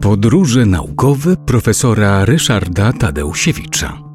Podróże naukowe profesora Ryszarda Tadeusiewicza.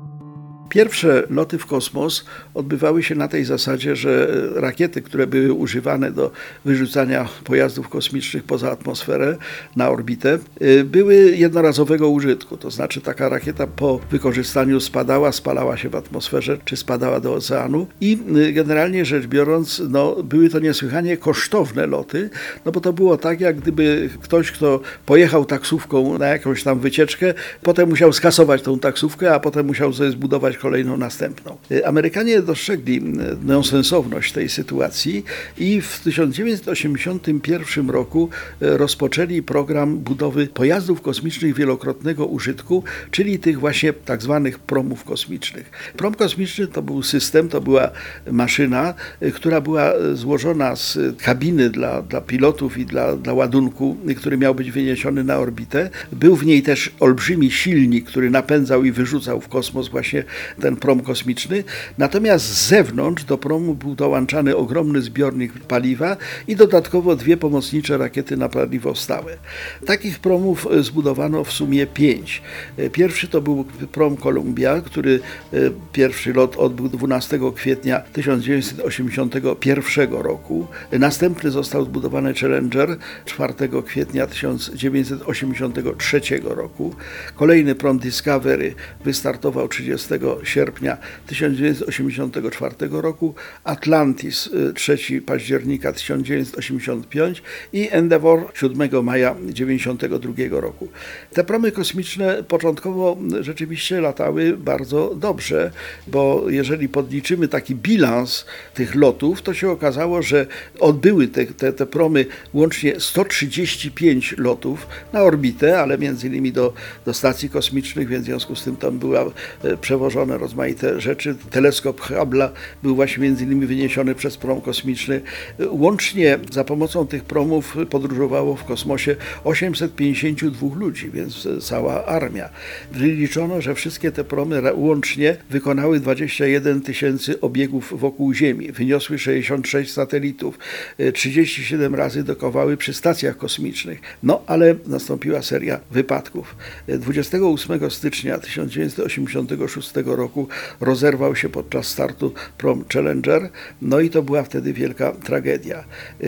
Pierwsze loty w kosmos odbywały się na tej zasadzie, że rakiety, które były używane do wyrzucania pojazdów kosmicznych poza atmosferę na orbitę, y, były jednorazowego użytku. To znaczy taka rakieta po wykorzystaniu spadała, spalała się w atmosferze czy spadała do oceanu i y, generalnie rzecz biorąc, no, były to niesłychanie kosztowne loty, no bo to było tak, jak gdyby ktoś, kto pojechał taksówką na jakąś tam wycieczkę, potem musiał skasować tą taksówkę, a potem musiał sobie zbudować kolejną następną. Y, Amerykanie dostrzegli y, nonsensowność tej sytuacji i w 1981 roku y, rozpoczęli program budowy pojazdów kosmicznych wielokrotnego użytku, czyli tych właśnie tak zwanych promów kosmicznych. Prom kosmiczny to był system, to była maszyna, która była złożona z kabiny dla, dla pilotów i dla, dla ładunku, który miał być wyniesiony na orbitę. Był w niej też olbrzymi silnik, który napędzał i wyrzucał w kosmos właśnie ten prom kosmiczny. Natomiast z zewnątrz do promu był dołączany ogromny zbiornik paliwa i dodatkowo dwie pomocnicze rakiety na paliwo stałe. Takich promów e, zbudowano w sumie pięć. E, pierwszy to był prom Columbia, który e, pierwszy lot odbył 12 kwietnia 1981 roku. Następny został zbudowany Challenger 4 kwietnia 1983 roku. Kolejny prom Discovery wystartował 30 sierpnia 1984 roku, Atlantis 3 października 1985 i Endeavour 7 maja 1992 roku. Te promy kosmiczne początkowo rzeczywiście latały bardzo dobrze, bo jeżeli podliczymy taki bilans tych lotów, to się okazało, że odbyły te, te, te promy łącznie 135 lotów na orbitę, ale między innymi do, do stacji kosmicznych, więc w związku z tym tam była e, przewożone rozmaite rzeczy. Teleskop Hubble'a był właśnie między innymi wyniesiony przez prom kosmiczny. Łącznie za pomocą tych promów podróżowało w kosmosie 852 ludzi, więc cała armia. Wyliczono, że wszystkie te promy łącznie wykonały 21 tysięcy obiegów wokół Ziemi, wyniosły 66 satelitów, 37 razy dokowały przy stacjach kosmicznych. No ale nastąpiła seria wypadków. 28 stycznia 1986 roku rozerwał się podczas startu prom Challenger, no i to była wtedy wielka tragedia.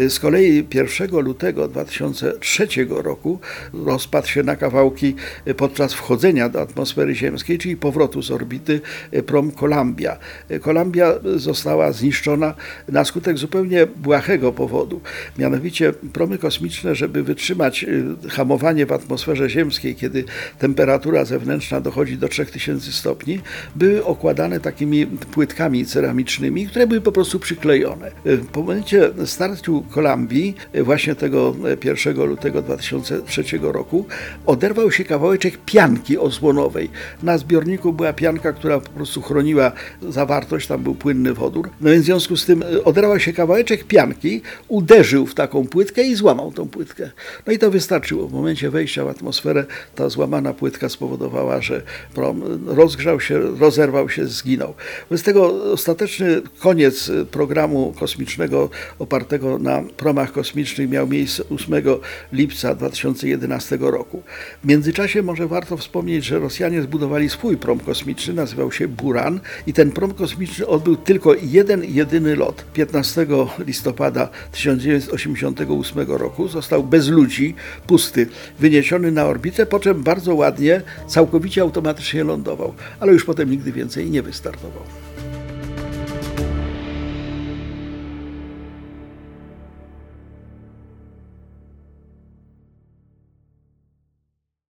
Z kolei 1 lutego 2003 roku rozpadł się na kawałki podczas wchodzenia do atmosfery ziemskiej, czyli powrotu z orbity prom Columbia. Columbia została zniszczona na skutek zupełnie błahego powodu. Mianowicie promy kosmiczne, żeby wytrzymać hamowanie w atmosferze ziemskiej, kiedy temperatura zewnętrzna dochodzi do 3000 stopni, były okładane takimi płytkami ceramicznymi, które były po prostu przyklejone. W momencie startu Kolumbii, właśnie tego 1 lutego 2003 roku, oderwał się kawałeczek pianki osłonowej. Na zbiorniku była pianka, która po prostu chroniła zawartość, tam był płynny wodór. No więc w związku z tym oderwał się kawałeczek pianki, uderzył w taką płytkę i złamał tą płytkę. No i to wystarczyło. W momencie wejścia w atmosferę ta złamana płytka spowodowała, że prom rozgrzał się, rozerwał się, zginął. Wobec tego ostateczny koniec programu kosmicznego opartego na promach kosmicznych miał miejsce 8 lipca 2011 roku. W międzyczasie może warto wspomnieć, że Rosjanie zbudowali swój prom kosmiczny, nazywał się Buran i ten prom kosmiczny odbył tylko jeden, jedyny lot. 15 listopada 1988 roku został bez ludzi, pusty, wyniesiony na orbitę, po czym bardzo ładnie, całkowicie automatycznie lądował, ale już potem nigdy więcej nie wystartował.